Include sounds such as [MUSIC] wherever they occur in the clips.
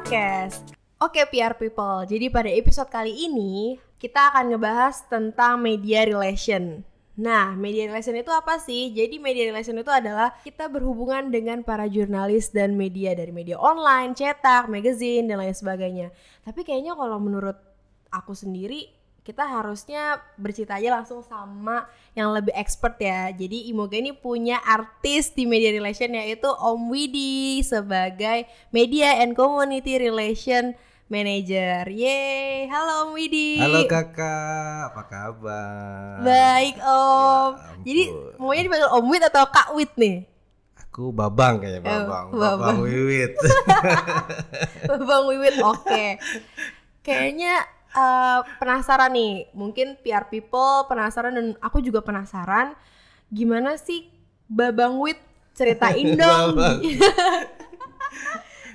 Podcast. Oke PR people, jadi pada episode kali ini kita akan ngebahas tentang media relation. Nah, media relation itu apa sih? Jadi media relation itu adalah kita berhubungan dengan para jurnalis dan media dari media online, cetak, magazine, dan lain sebagainya. Tapi kayaknya kalau menurut aku sendiri kita harusnya bercerita aja langsung sama yang lebih expert ya. Jadi Imoga ini punya artis di media relation yaitu Om Widi sebagai Media and Community Relation Manager. Yeay, halo Om Widi. Halo kakak, apa kabar? Baik Om. Ya Jadi ampun. maunya dipanggil Om Wid atau Kak Wid nih? Aku Babang kayaknya Oh, Babang, Babang. Babang Wiwit. [LAUGHS] Bang Wiwit, oke. [LAUGHS] Kayaknya eh, penasaran nih, mungkin PR people penasaran dan aku juga penasaran gimana sih Babang Wit ceritain [LAUGHS] dong. [LAUGHS]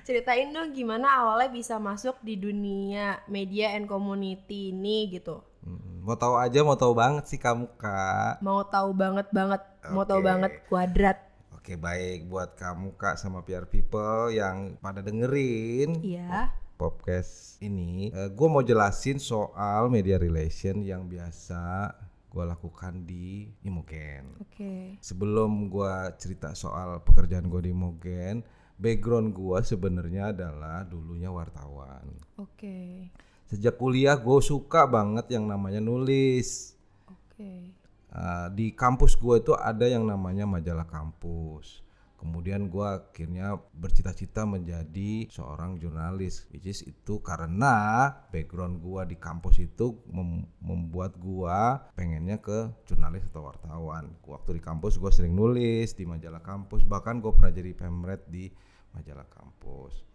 Ceritain dong gimana awalnya bisa masuk di dunia media and community ini gitu. Hmm, mau tahu aja, mau tahu banget sih kamu kak. Mau tahu banget banget, mau tahu banget kuadrat. Oke baik buat kamu kak sama PR people yang pada dengerin Iya. Podcast ini, gue mau jelasin soal media relation yang biasa gue lakukan di Imogen. Oke. Sebelum gua cerita soal pekerjaan gue di Imogen, background gua sebenarnya adalah dulunya wartawan. Oke. Sejak kuliah gue suka banget yang namanya nulis. Oke. Uh, di kampus gue itu ada yang namanya majalah kampus. Kemudian gua akhirnya bercita-cita menjadi seorang jurnalis, which is itu karena background gua di kampus itu mem- membuat gua pengennya ke jurnalis atau wartawan. Waktu di kampus gue sering nulis di majalah kampus, bahkan gue pernah jadi pemret di majalah kampus.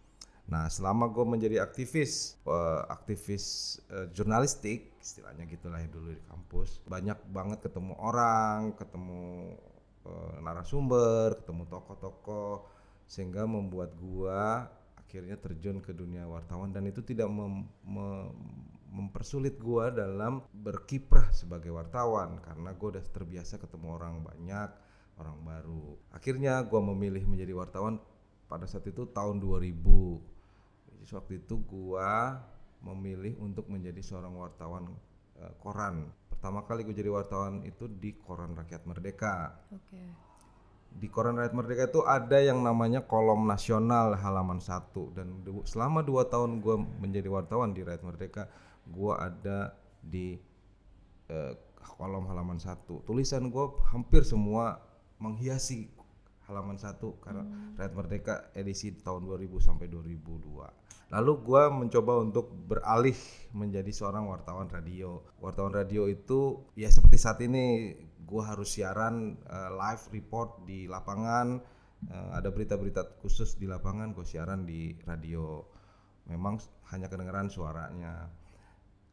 Nah, selama gue menjadi aktivis, eh, aktivis eh, jurnalistik, istilahnya gitulah ya dulu di kampus, banyak banget ketemu orang, ketemu narasumber, ketemu tokoh-tokoh, sehingga membuat gua akhirnya terjun ke dunia wartawan dan itu tidak mem- mem- mempersulit gua dalam berkiprah sebagai wartawan karena gua udah terbiasa ketemu orang banyak, orang baru. Akhirnya gua memilih menjadi wartawan pada saat itu tahun 2000 jadi waktu itu gua memilih untuk menjadi seorang wartawan eh, koran. Pertama kali gue jadi wartawan itu di Koran Rakyat Merdeka. Oke. Di Koran Rakyat Merdeka itu ada yang namanya kolom nasional halaman satu dan du- selama dua tahun gua menjadi wartawan di Rakyat Merdeka, gua ada di eh, kolom halaman satu. Tulisan gua hampir semua menghiasi halaman satu karena Rakyat Merdeka edisi tahun 2000 sampai 2002. Lalu gua mencoba untuk beralih menjadi seorang wartawan radio. Wartawan radio itu ya seperti saat ini gua harus siaran eh, live report di lapangan, eh, ada berita-berita khusus di lapangan, gue siaran di radio. Memang hanya kedengeran suaranya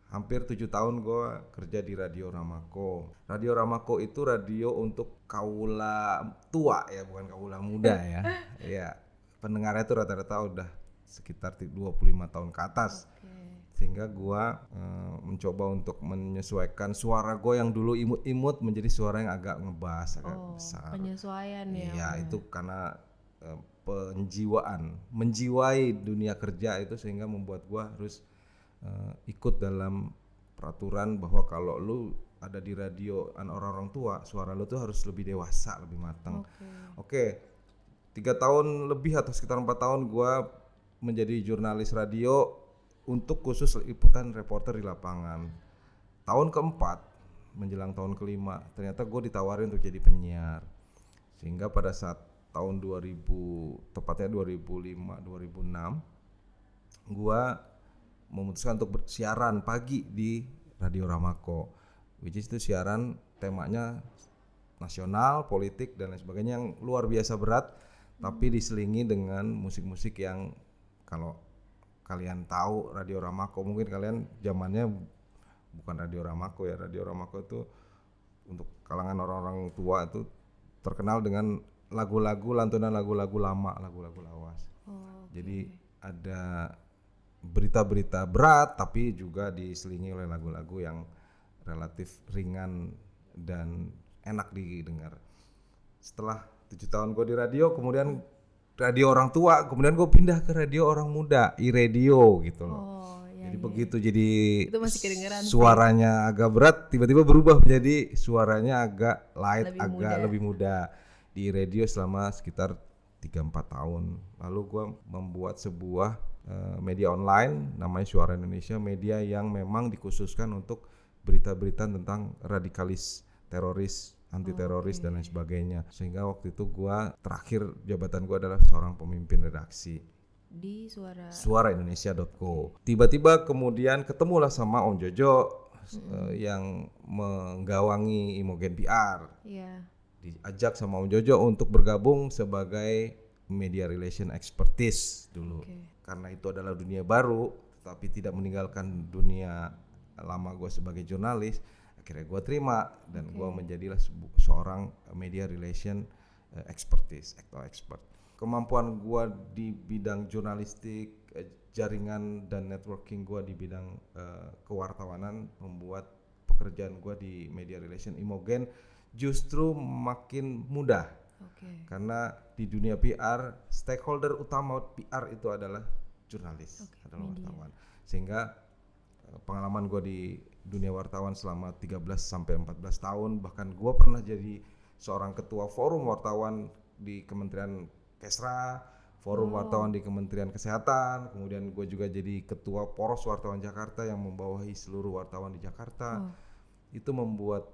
hampir tujuh tahun gue kerja di Radio Ramako. Radio Ramako itu radio untuk kaula tua ya, bukan kaula muda ya. [LAUGHS] Iya, pendengarnya itu rata-rata udah sekitar ti- 25 tahun ke atas. Oke. Sehingga gua eh, mencoba untuk menyesuaikan suara gue yang dulu imut-imut menjadi suara yang agak ngebas, agak Oh, besar. penyesuaian ya. Iya, itu karena eh, penjiwaan, menjiwai dunia kerja itu sehingga membuat gua harus eh, ikut dalam peraturan bahwa kalau lu ada di radio an orang-orang tua, suara lu tuh harus lebih dewasa, lebih matang. Oke. Oke, tiga tahun lebih atau sekitar empat tahun gua menjadi jurnalis radio untuk khusus liputan reporter di lapangan. Tahun keempat menjelang tahun kelima ternyata gue ditawarin untuk jadi penyiar. Sehingga pada saat tahun 2000 tepatnya 2005 2006 gua memutuskan untuk bersiaran pagi di Radio Ramako. Which is itu siaran temanya nasional, politik dan lain sebagainya yang luar biasa berat tapi diselingi dengan musik-musik yang kalau kalian tahu Radio Ramako mungkin kalian zamannya bukan Radio Ramako ya. Radio Ramako itu untuk kalangan orang-orang tua itu terkenal dengan lagu-lagu lantunan lagu-lagu lama lagu-lagu lawas. Oh, jadi ada berita-berita berat tapi juga diselingi oleh lagu-lagu yang relatif ringan dan enak didengar. Setelah tujuh tahun gue di radio kemudian radio orang tua, kemudian gue pindah ke radio orang muda, i-radio gitu loh. Oh, iya. jadi iya. begitu jadi Itu masih kedengeran sih. suaranya agak berat, tiba-tiba berubah menjadi suaranya agak light, Lebih agak muda. lebih muda di radio selama sekitar 3-4 tahun. Lalu gue membuat sebuah eh, media online namanya Suara Indonesia, media yang memang dikhususkan untuk berita-berita tentang radikalis teroris anti teroris dan lain sebagainya sehingga waktu itu gua terakhir jabatan gua adalah seorang pemimpin redaksi Di suara suaraindonesia.co. Tiba-tiba kemudian ketemulah sama Om Jojo eh, yang menggawangi Imogen PR. Iya. Diajak sama Om Jojo untuk bergabung sebagai media relation expertise dulu. Oke. Karena itu adalah dunia baru, tapi tidak meninggalkan dunia lama gue sebagai jurnalis. Akhirnya gue terima dan gua menjadilah sebu- seorang media relation eh, expertise atau expert. Kemampuan gua di bidang jurnalistik, eh, jaringan dan networking gua di bidang eh, kewartawanan membuat pekerjaan gua di media relation Imogen justru makin mudah Oke. karena di dunia PR stakeholder utama PR itu adalah jurnalis Oke, adalah media. wartawan sehingga eh, pengalaman gue di dunia wartawan selama 13 sampai 14 tahun. Bahkan gue pernah jadi seorang ketua forum wartawan di Kementerian Kesra forum wartawan di Kementerian Kesehatan. Kemudian gue juga jadi ketua poros wartawan Jakarta yang membawahi seluruh wartawan di Jakarta. Oh. itu membuat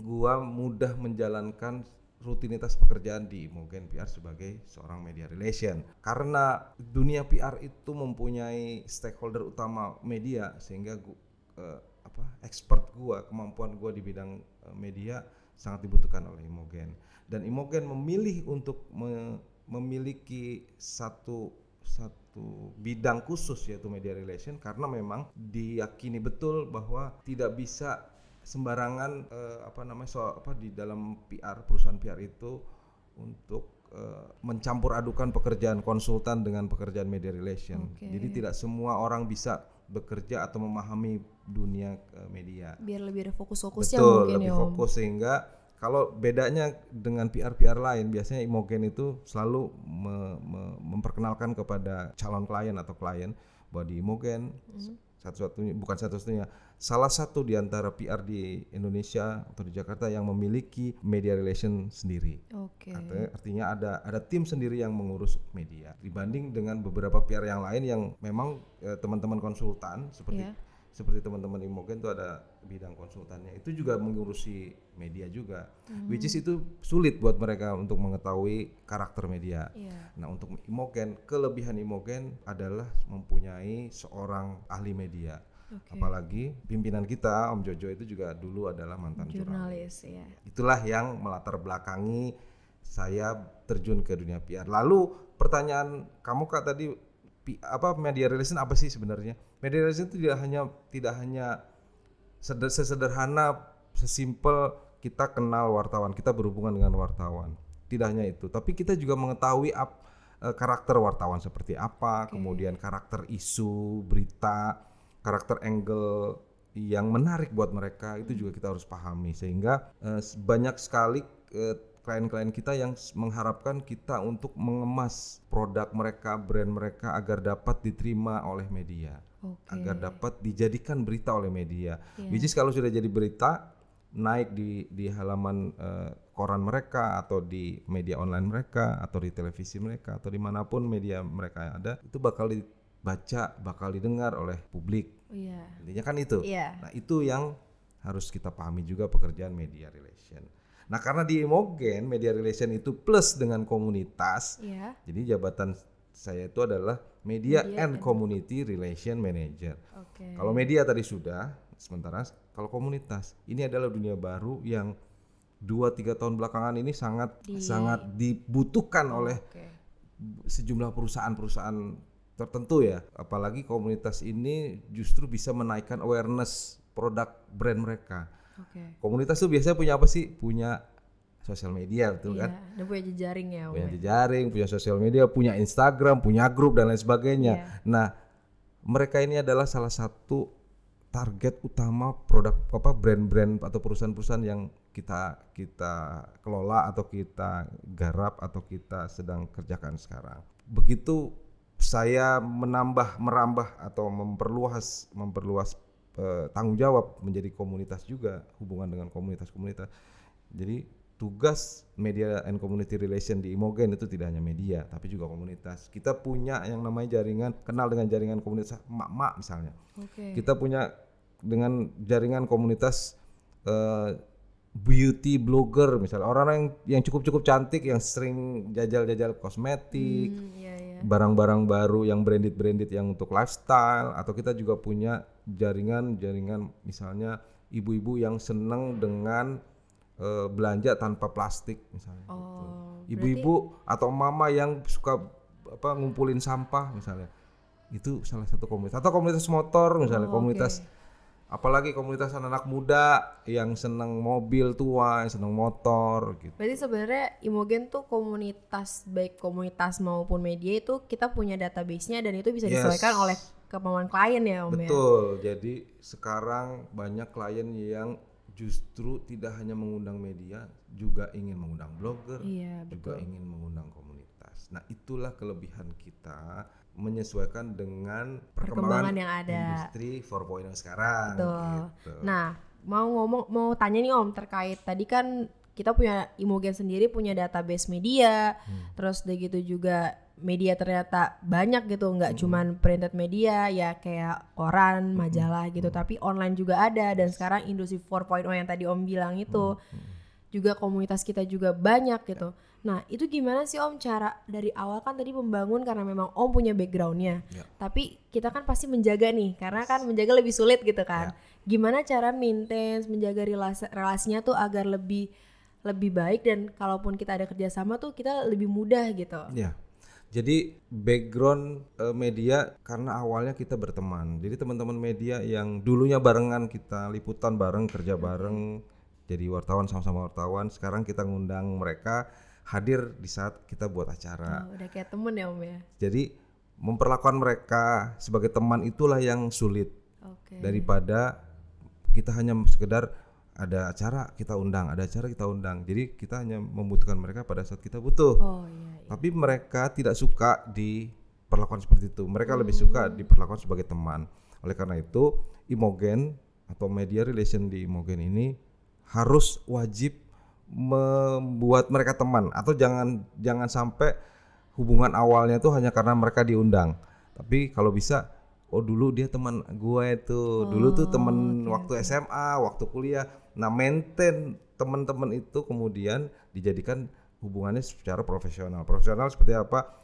gua mudah menjalankan rutinitas pekerjaan di Mogen PR sebagai seorang media relation. Karena dunia PR itu mempunyai stakeholder utama media sehingga gua, eh, apa expert gua kemampuan gua di bidang eh, media sangat dibutuhkan oleh Imogen dan Imogen memilih untuk me- memiliki satu satu bidang khusus yaitu media relation karena memang diyakini betul bahwa tidak bisa sembarangan eh, apa namanya so, apa di dalam PR perusahaan PR itu untuk eh, mencampur adukan pekerjaan konsultan dengan pekerjaan media relation. Oke. Jadi tidak semua orang bisa bekerja atau memahami dunia eh, media. Biar lebih ada fokus-fokusnya Betul, mungkin lebih ya fokus sehingga kalau bedanya dengan PR-PR lain biasanya Imogen itu selalu me- me- memperkenalkan kepada calon klien atau klien bahwa di Imogen Hmm. satu-satunya bukan satu-satunya salah satu di antara PR di Indonesia atau di Jakarta yang memiliki media relation sendiri. Oke. Artinya, artinya ada ada tim sendiri yang mengurus media dibanding dengan beberapa PR yang lain yang memang eh, teman-teman konsultan seperti Iya. seperti teman-teman Imogen itu ada bidang konsultannya itu juga mengurusi media juga which is itu sulit buat mereka untuk mengetahui karakter media Iya. nah untuk Imogen kelebihan Imogen adalah mempunyai seorang ahli media Oke. apalagi pimpinan kita Om Jojo itu juga dulu adalah mantan jurnalis ya. itulah yang melatar belakangi saya terjun ke dunia PR lalu pertanyaan kamu kak tadi apa media relation apa sih sebenarnya? Media relation itu tidak hanya tidak hanya seder- sesederhana sesimpel kita kenal wartawan kita berhubungan dengan wartawan. Tidak hanya itu tapi kita juga mengetahui ap- eh, karakter wartawan seperti apa kemudian karakter isu berita karakter angle yang menarik buat mereka itu juga kita harus pahami sehingga eh, banyak sekali eh, klien-klien kita yang mengharapkan kita untuk mengemas produk mereka, brand mereka agar dapat diterima oleh media, Oke. agar dapat dijadikan berita oleh media. Iya. Which is kalau sudah jadi berita naik di di halaman eh, koran mereka atau di media online mereka atau di televisi mereka atau di mana pun media mereka ada itu bakal dibaca, bakal didengar oleh publik. Iya. Intinya kan itu. Iya. Nah, itu yang harus kita pahami juga pekerjaan media relation. Nah, karena di Imogen media relation itu plus dengan komunitas, Iya. jadi jabatan saya itu adalah media, Media and and- community relation manager. Oke. Kalau media tadi sudah, sementara kalau komunitas ini adalah dunia baru yang dua tiga tahun belakangan ini sangat Di- sangat dibutuhkan oleh Oke. sejumlah perusahaan-perusahaan tertentu ya apalagi komunitas ini justru bisa menaikkan awareness produk brand mereka Oke. komunitas tuh biasanya punya apa sih punya sosial media betul Iya, kan dan punya jejaring ya, punya ya? jejaring punya sosial media punya Instagram punya grup dan lain sebagainya Iya. nah mereka ini adalah salah satu target utama produk apa brand-brand atau perusahaan-perusahaan yang kita kita kelola atau kita garap atau kita sedang kerjakan sekarang. Begitu saya menambah merambah atau memperluas memperluas eh, tanggung jawab menjadi komunitas juga hubungan dengan komunitas-komunitas. Jadi tugas media and community relation di Imogen itu tidak hanya media tapi juga komunitas. Kita punya yang namanya jaringan kenal dengan jaringan komunitas mak-mak misalnya. Oke. Kita punya dengan jaringan komunitas eh, beauty blogger misalnya orang-orang yang yang cukup-cukup cantik yang sering jajal-jajal kosmetik, Hmm. Barang-barang baru yang branded-branded yang untuk lifestyle atau kita juga punya jaringan-jaringan misalnya ibu-ibu yang seneng dengan eh, belanja tanpa plastik misalnya gitu. Oh, Ibu-ibu atau mama yang suka apa ngumpulin sampah misalnya. Itu salah satu komunitas atau komunitas motor misalnya, Oh, komunitas apalagi komunitas anak-anak muda yang seneng mobil tua, yang seneng motor gitu. Berarti sebenarnya Imogen tuh komunitas baik komunitas maupun media itu kita punya database-nya dan itu bisa Yes. disesuaikan oleh kemauan klien ya Om ya. Betul. Jadi sekarang banyak klien yang justru tidak hanya mengundang media, juga ingin mengundang blogger, Iya, juga ingin mengundang komunitas. Nah, itulah kelebihan kita menyesuaikan dengan Perkembangan perkembangan, yang ada. industri 4.0 sekarang. Betul. gitu. Nah, mau ngomong mau tanya nih Om terkait tadi kan kita punya Imogen sendiri punya database media, Hmm. terus udah gitu juga media ternyata banyak gitu, nggak Hmm. cuman printed media ya kayak koran, majalah gitu, Hmm. tapi online juga ada dan sekarang industri 4.0 yang tadi Om bilang itu Hmm. Juga komunitas kita juga banyak gitu. Nah, itu gimana sih Om cara dari awal kan tadi membangun karena memang Om punya backgroundnya. Ya. Tapi kita kan pasti menjaga nih, karena kan menjaga lebih sulit gitu kan. Ya. Gimana cara maintain, menjaga relasi, relasinya tuh agar lebih lebih baik dan kalaupun kita ada kerjasama tuh kita lebih mudah gitu. Ya. Jadi background eh, media karena awalnya kita berteman. Jadi teman-teman media yang dulunya barengan kita liputan bareng, kerja bareng, jadi wartawan sama-sama wartawan. Sekarang kita ngundang mereka hadir di saat kita buat acara. Oh, udah kayak temen ya Om ya. Jadi memperlakukan mereka sebagai teman itulah yang sulit Oke. daripada kita hanya sekedar ada acara kita undang, ada acara kita undang. Jadi kita hanya membutuhkan mereka pada saat kita butuh. Oh iya. iya. Tapi mereka tidak suka diperlakukan seperti itu. Mereka lebih suka diperlakukan sebagai teman. Oleh karena itu, Imogen atau media relation di Imogen ini harus wajib membuat mereka teman atau jangan jangan sampai hubungan awalnya itu hanya karena mereka diundang. Tapi kalau bisa oh dulu dia teman gue itu, dulu tuh temen waktu SMA, waktu kuliah. Nah, maintain teman-teman itu kemudian dijadikan hubungannya secara profesional. Profesional seperti apa?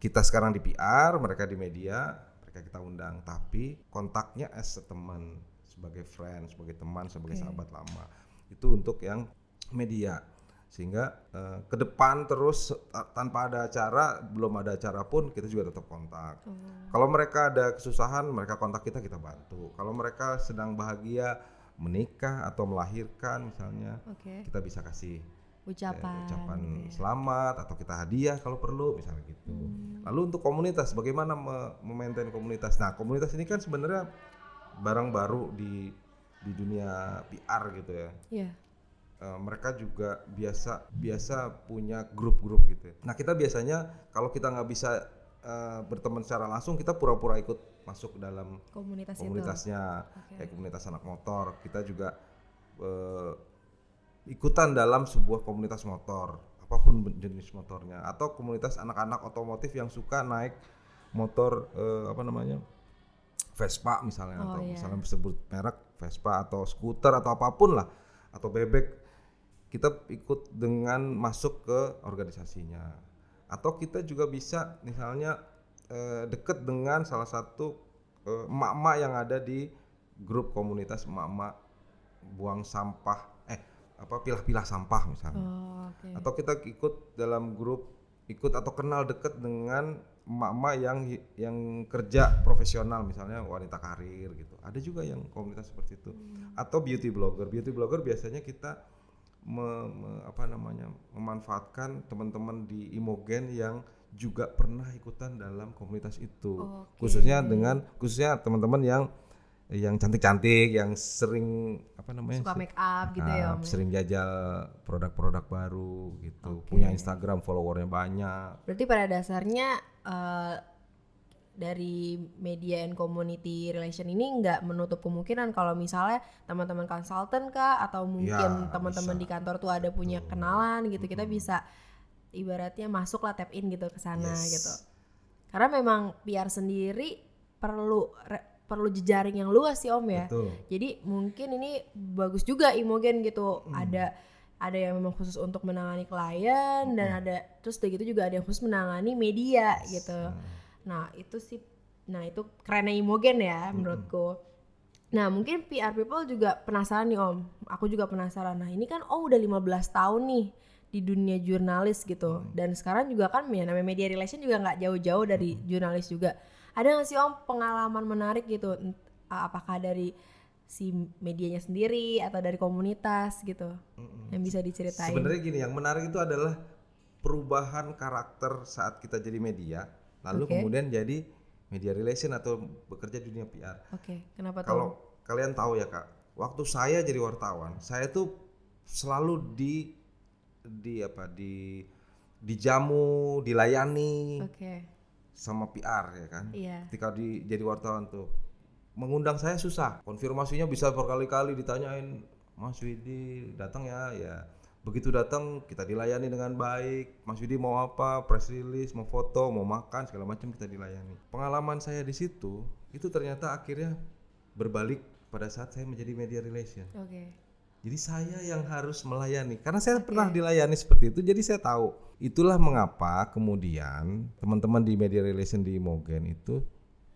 Kita sekarang di PR, mereka di media, mereka kita undang, tapi kontaknya as teman, sebagai friend, sebagai teman, sebagai sahabat lama. Itu untuk yang media. Sehingga eh, ke depan terus ta- tanpa ada acara, belum ada acara pun kita juga tetap kontak. Kalau mereka ada kesusahan, mereka kontak kita, kita bantu. Kalau mereka sedang bahagia menikah atau melahirkan misalnya, Oke. kita bisa kasih eh, Ucapan. ucapan gitu ya. selamat atau kita hadiah kalau perlu misalnya gitu. Hmm. Lalu untuk komunitas bagaimana me- memaintain komunitas? Nah, komunitas ini kan sebenarnya barang baru di di dunia PR gitu ya. Iya. Eh, mereka juga biasa biasa punya grup-grup gitu. ya. Nah, kita biasanya kalau kita nggak bisa eh, berteman secara langsung, kita pura-pura ikut masuk dalam Komunitas, itu. komunitasnya Oke. kayak komunitas anak motor kita juga eh, ikutan dalam sebuah komunitas motor apa pun jenis motornya atau komunitas anak-anak otomotif yang suka naik motor eh, apa namanya Vespa misalnya Oh, atau iya. misalnya sebut merek Vespa atau skuter atau apa pun lah atau bebek kita ikut dengan masuk ke organisasinya atau kita juga bisa misalnya eh, deket dengan salah satu eh, emak-emak yang ada di grup komunitas emak-emak buang sampah eh apa pilah-pilah sampah misalnya Oh, oke. atau kita ikut dalam grup ikut atau kenal deket dengan emak-emak yang yang kerja profesional misalnya wanita karir gitu. Ada juga yang komunitas seperti itu. Atau beauty blogger. Beauty blogger biasanya kita me- me- apa namanya memanfaatkan teman-teman di Imogen yang juga pernah ikutan dalam komunitas itu. Oke. khususnya dengan khususnya teman-teman yang yang cantik-cantik, yang sering apa namanya? suka make up gitu ya Ah, om ya? sering jajal produk-produk baru gitu. Oke. Punya Instagram followernya banyak. berarti pada dasarnya eh, dari media and community relation ini nggak menutup kemungkinan kalau misalnya teman-teman konsultan kah atau mungkin Ya, teman-teman di kantor tuh ada punya Betul. kenalan gitu kita Mm-mm. bisa ibaratnya masuk lah tap in gitu ke sana Yes. gitu karena memang PR sendiri perlu re- perlu jejaring yang luas sih om ya Betul. jadi mungkin ini bagus juga Imogen gitu Hmm. ada ada yang memang khusus untuk menangani klien dan Hmm. ada terus udah gitu juga ada yang khusus menangani media gitu Nah, Nah itu sih, nah itu kerennya Imogen ya menurutku. Nah mungkin PR people juga penasaran nih Om. Aku juga penasaran. Nah ini kan Om udah 15 tahun nih di dunia jurnalis gitu. Dan sekarang juga kan ya namanya media relation juga nggak jauh-jauh dari jurnalis juga. Ada nggak sih Om pengalaman menarik gitu? Apakah dari si medianya sendiri atau dari komunitas gitu mm-mm. yang bisa diceritain? Sebenarnya gini, yang menarik itu adalah perubahan karakter saat kita jadi media, lalu Oke. kemudian jadi media relation atau bekerja di dunia PR. Oke, kenapa tuh? Kalau kalian tahu ya kak, waktu saya jadi wartawan, saya tuh selalu di di apa di dijamu, dilayani Oke, sama PR ya kan. iya. Ketika di jadi wartawan tuh mengundang saya susah, konfirmasinya bisa berkali-kali ditanyain, Mas Widi datang ya, ya begitu datang kita dilayani dengan baik. Mas Widi mau apa, press release, mau foto, mau makan segala macam kita dilayani. Pengalaman saya di situ itu ternyata akhirnya berbalik pada saat saya menjadi media relation. Oke. Jadi saya yang harus melayani karena saya pernah dilayani seperti itu jadi saya tahu. Itulah mengapa kemudian teman-teman di media relation di Mogen itu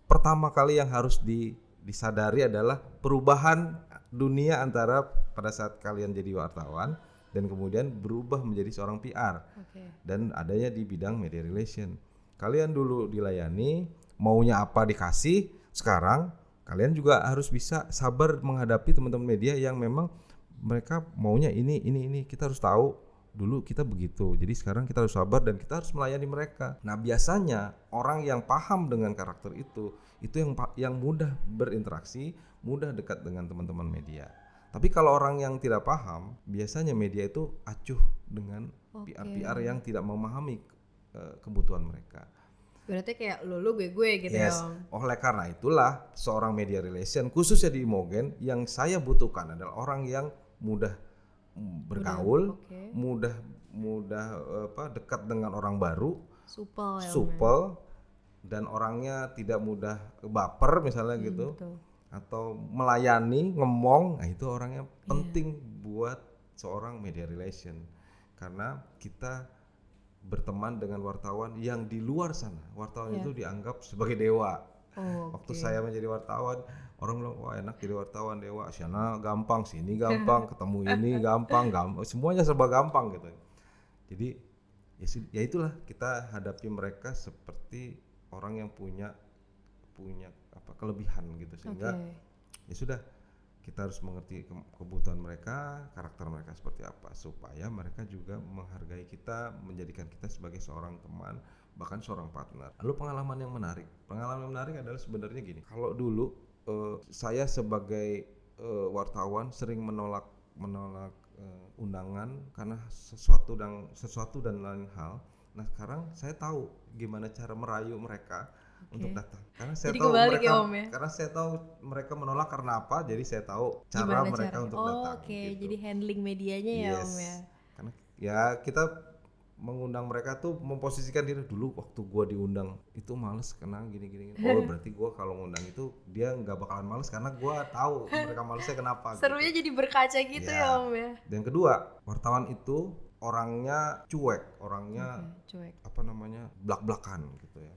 pertama kali yang harus di- disadari adalah perubahan dunia antara pada saat kalian jadi wartawan dan kemudian berubah menjadi seorang PR Oke. dan adanya di bidang media relation. Kalian dulu dilayani, maunya apa dikasih, sekarang kalian juga harus bisa sabar menghadapi teman-teman media yang memang mereka maunya ini ini ini. Kita harus tahu dulu kita begitu. Jadi sekarang kita harus sabar dan kita harus melayani mereka. Nah, biasanya orang yang paham dengan karakter itu itu yang yang mudah berinteraksi, mudah dekat dengan teman-teman media. Tapi kalau orang yang tidak paham, biasanya media itu acuh dengan Oke. PR-PR yang tidak memahami eh, kebutuhan mereka. Berarti kayak lu lu gue gue gitu Yes. ya. Oleh karena itulah seorang media relation khususnya di Imogen yang saya butuhkan adalah orang yang mudah bergaul, mudah mudah eh, apa dekat dengan orang baru, Supel ya Om ya. supel dan orangnya tidak mudah baper misalnya Hmm, gitu betul. atau melayani, ngomong, nah itu orangnya Iya. penting buat seorang media relation karena kita berteman dengan wartawan yang di luar sana. Wartawan Iya. itu dianggap sebagai dewa. Oh, Waktu oke. saya menjadi wartawan, orang bilang wah enak jadi wartawan dewa. Sana gampang, sini gampang, [LAUGHS] ketemu ini gampang, gampang, semuanya serba gampang gitu. Jadi ya, ya itulah kita hadapi mereka seperti orang yang punya punya apa kelebihan gitu sehingga Oke. ya sudah kita harus mengerti ke- kebutuhan mereka karakter mereka seperti apa supaya mereka juga menghargai kita menjadikan kita sebagai seorang teman bahkan seorang partner lalu pengalaman yang menarik pengalaman yang menarik adalah sebenarnya gini kalau dulu eh, saya sebagai eh, wartawan sering menolak menolak eh, undangan karena sesuatu dan sesuatu dan lain hal nah sekarang saya tahu gimana cara merayu mereka untuk datang karena saya Jadi tahu mereka ya, Om, ya? karena saya tahu mereka menolak karena apa jadi saya tahu cara Gimana mereka cara- untuk oh, datang Oke, gitu. jadi handling medianya ya Yes. Om ya. karena ya kita mengundang mereka tuh memposisikan diri dulu waktu gua diundang itu males karena gini gini, gini. oh berarti gua kalau ngundang itu dia nggak bakalan males karena gua tahu mereka malesnya kenapa Serunya gitu. jadi berkaca gitu Ya. ya Om ya. dan kedua wartawan itu orangnya cuek orangnya Oke, cuek. apa namanya blak-blakan gitu ya.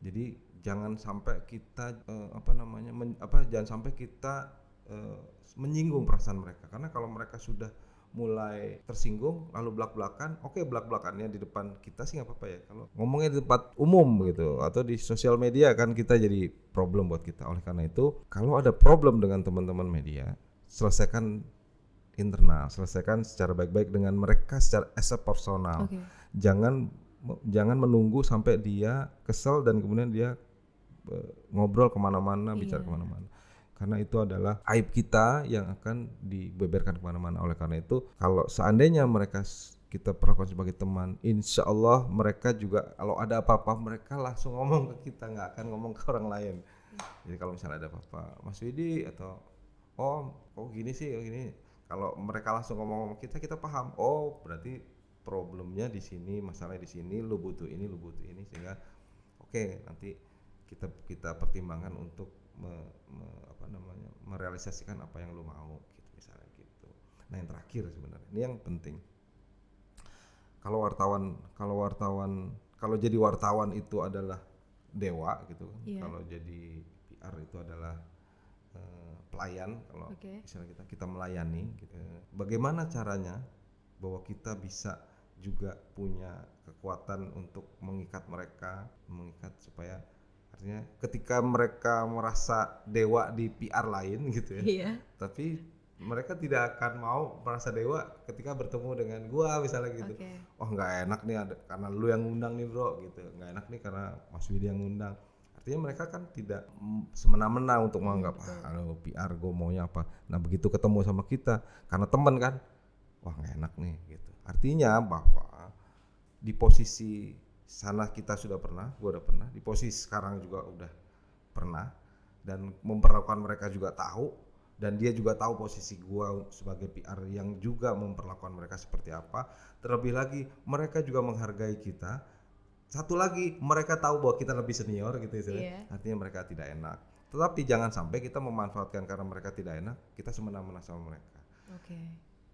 Jadi jangan sampai kita eh, apa namanya men- apa jangan sampai kita eh, menyinggung perasaan mereka karena kalau mereka sudah mulai tersinggung lalu belak-belakan oke belak-belakannya di depan kita sih nggak apa-apa ya kalau ngomongnya di tempat umum gitu atau di sosial media kan kita jadi problem buat kita oleh karena itu kalau ada problem dengan teman-teman media selesaikan internal selesaikan secara baik-baik dengan mereka secara as a personal Oke. jangan jangan menunggu sampai dia kesel dan kemudian dia eh, ngobrol ke mana-mana bicara Iya. ke mana-mana karena itu adalah aib kita yang akan dibeberkan ke mana-mana oleh karena itu kalau seandainya mereka kita perlakukan sebagai teman, insya Allah mereka juga kalau ada apa-apa mereka langsung ngomong ke kita, nggak akan ngomong ke orang lain. Jadi kalau misalnya ada apa-apa, Mas Widi atau oh, oh gini sih, oh gini. Kalau mereka langsung ngomong ke kita, kita paham. Oh, berarti problemnya di sini, masalahnya di sini, lu butuh ini, lu butuh ini sehingga oke okay, nanti kita kita pertimbangkan untuk me, me, apa namanya merealisasikan apa yang lu mau gitu misalnya gitu. Nah yang terakhir sebenarnya ini yang penting kalau wartawan kalau wartawan kalau jadi wartawan itu adalah dewa gitu yeah. kalau jadi PR itu adalah uh, pelayan kalau okay. misalnya kita kita melayani gitu. bagaimana caranya bahwa kita bisa juga punya kekuatan untuk mengikat mereka mengikat supaya artinya ketika mereka merasa dewa di PR lain gitu ya yeah. tapi mereka tidak akan mau merasa dewa ketika bertemu dengan gua misalnya gitu. Okay. Oh nggak enak nih ada karena lu yang ngundang nih bro gitu. Nggak enak nih karena Mas Widi yang ngundang. Artinya mereka kan tidak semena-mena untuk menganggap ah lo PR gue maunya apa. Nah begitu ketemu sama kita karena temen kan, wah nggak enak nih gitu. Artinya bahwa di posisi sana kita sudah pernah, gua udah pernah. Di posisi sekarang juga udah pernah dan memperlakukan mereka juga tahu dan dia juga tahu posisi gua sebagai PR yang juga memperlakukan mereka seperti apa. Terlebih lagi mereka juga menghargai kita. Satu lagi mereka tahu bahwa kita lebih senior gitu ya. Yeah. Artinya mereka tidak enak. Tetapi jangan sampai kita memanfaatkan karena mereka tidak enak, kita semena-mena sama mereka. Oke. Okay.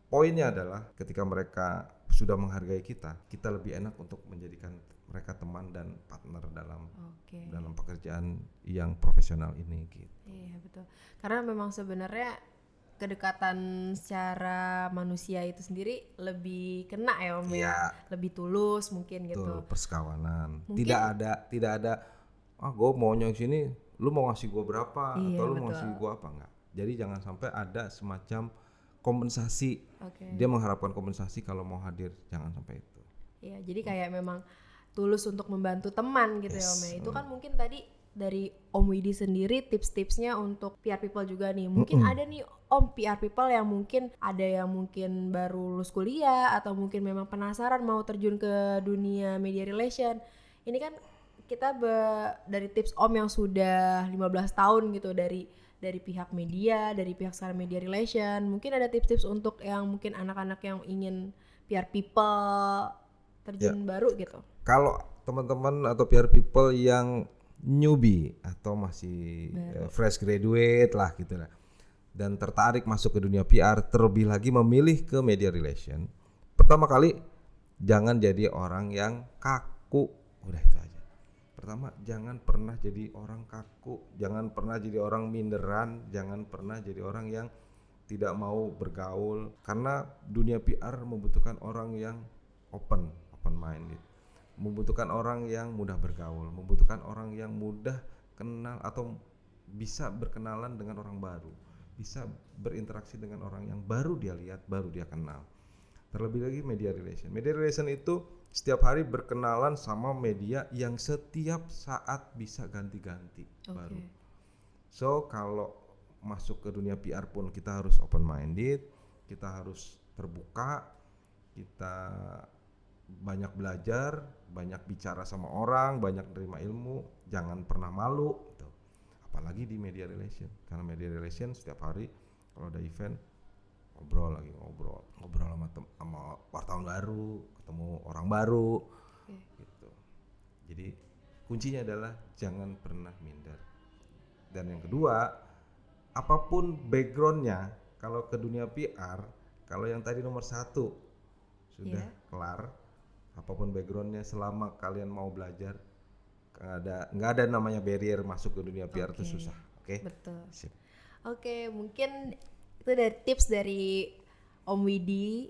Poinnya adalah ketika mereka sudah menghargai kita, kita lebih enak untuk menjadikan mereka teman dan partner dalam okay. dalam pekerjaan yang profesional ini gitu. Iya betul. Karena memang sebenarnya kedekatan secara manusia itu sendiri lebih kena ya Om ya, iya. lebih tulus mungkin gitu. Betul, perskawanan. Mungkin, tidak ada tidak ada ah gue maunya sini, lu mau ngasih gue berapa iya, atau lu betul. mau ngasih gue apa enggak. Jadi jangan sampai ada semacam kompensasi. Okay. Dia mengharapkan kompensasi kalau mau hadir, jangan sampai itu. Iya, jadi kayak memang tulus untuk membantu teman gitu yes. ya Om ya. Itu kan mungkin tadi dari Om Widi sendiri tips-tipsnya untuk PR people juga nih. Mungkin mm -hmm. ada nih Om PR people yang mungkin ada yang mungkin baru lulus kuliah atau mungkin memang penasaran mau terjun ke dunia media relation. Ini kan kita be dari tips Om yang sudah 15 tahun gitu dari dari pihak media, dari pihak secara media relation. Mungkin ada tips-tips untuk yang mungkin anak-anak yang ingin PR people terjun ya. baru gitu. Kalau teman-teman atau PR people yang newbie atau masih uh, fresh graduate lah gitu lah dan tertarik masuk ke dunia PR terlebih lagi memilih ke media relation pertama kali jangan jadi orang yang kaku. Udah itu aja. Pertama jangan pernah jadi orang kaku. Jangan pernah jadi orang minderan. Jangan pernah jadi orang yang tidak mau bergaul. Karena dunia PR membutuhkan orang yang open open minded membutuhkan orang yang mudah bergaul, membutuhkan orang yang mudah kenal atau bisa berkenalan dengan orang baru, bisa berinteraksi dengan orang yang baru dia lihat, baru dia kenal. Terlebih lagi media relation. Media relation itu setiap hari berkenalan sama media yang setiap saat bisa ganti-ganti okay. baru. So kalau masuk ke dunia PR pun kita harus open minded, kita harus terbuka, kita banyak belajar, banyak bicara sama orang, banyak terima ilmu, jangan pernah malu gitu. Apalagi di media relation. Karena media relation setiap hari kalau ada event ngobrol lagi ngobrol, ngobrol sama tem sama wartawan baru, ketemu orang baru okay. gitu. Jadi kuncinya adalah jangan pernah minder. Dan yang kedua, apa pun backgroundnya, kalau ke dunia PR, kalau yang tadi nomor satu sudah yeah. kelar, apa pun backgroundnya selama kalian mau belajar nggak ada nggak ada namanya barrier masuk ke dunia PR okay. itu susah oke okay? betul oke okay, mungkin itu dari tips dari Om Widi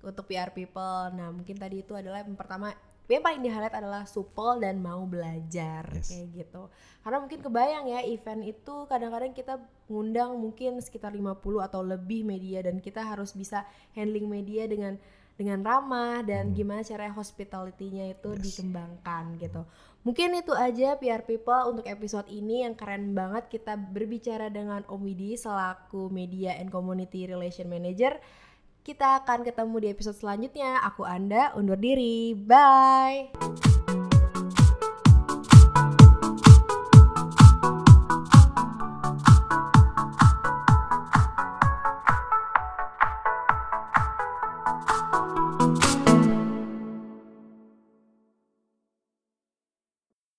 untuk PR people nah mungkin tadi itu adalah yang pertama yang paling di highlight adalah supel dan mau belajar yes. kayak gitu. Karena mungkin kebayang ya event itu kadang-kadang kita ngundang mungkin sekitar 50 atau lebih media dan kita harus bisa handling media dengan dengan ramah dan gimana cara hospitality-nya itu Yes. dikembangkan gitu. Mungkin itu aja PR People untuk episode ini yang keren banget kita berbicara dengan Om Widi selaku Media and Community Relation Manager. Kita akan ketemu di episode selanjutnya. Aku Anda undur diri. Bye.